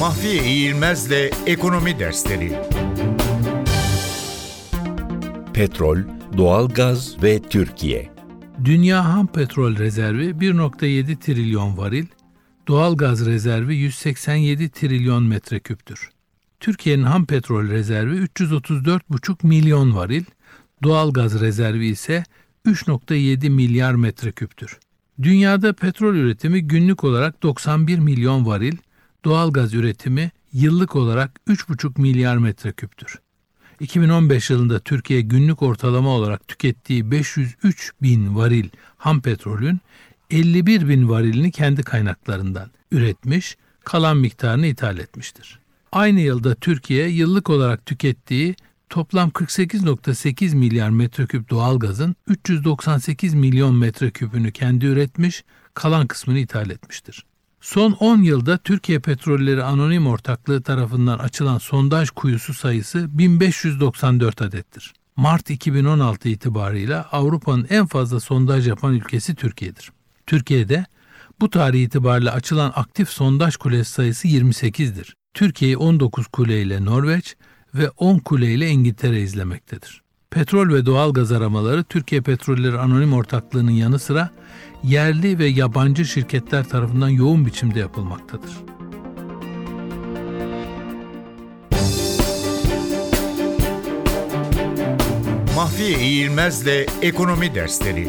Mahfiye İğilmez'le Ekonomi Dersleri Petrol, doğalgaz ve Türkiye. Dünya ham petrol rezervi 1.7 trilyon varil, doğal gaz rezervi 187 trilyon metreküptür. Türkiye'nin ham petrol rezervi 334,5 milyon varil, doğal gaz rezervi ise 3.7 milyar metreküptür. Dünyada petrol üretimi günlük olarak 91 milyon varil, doğal gaz üretimi yıllık olarak 3,5 milyar metreküptür. 2015 yılında Türkiye günlük ortalama olarak tükettiği 503 bin varil ham petrolün 51 bin varilini kendi kaynaklarından üretmiş, kalan miktarını ithal etmiştir. Aynı yılda Türkiye yıllık olarak tükettiği toplam 48.8 milyar metreküp doğalgazın 398 milyon metreküpünü kendi üretmiş, kalan kısmını ithal etmiştir. Son 10 yılda Türkiye Petrolleri Anonim Ortaklığı tarafından açılan sondaj kuyusu sayısı 1594 adettir. Mart 2016 itibarıyla Avrupa'nın en fazla sondaj yapan ülkesi Türkiye'dir. Türkiye'de bu tarih itibariyle açılan aktif sondaj kulesi sayısı 28'dir. Türkiye'yi 19 kuleyle Norveç ve 10 kuleyle İngiltere izlemektedir. Petrol ve doğal gaz aramaları Türkiye Petrolleri Anonim Ortaklığı'nın yanı sıra yerli ve yabancı şirketler tarafından yoğun biçimde yapılmaktadır. Mahfiye İğilmez'le Ekonomi Dersleri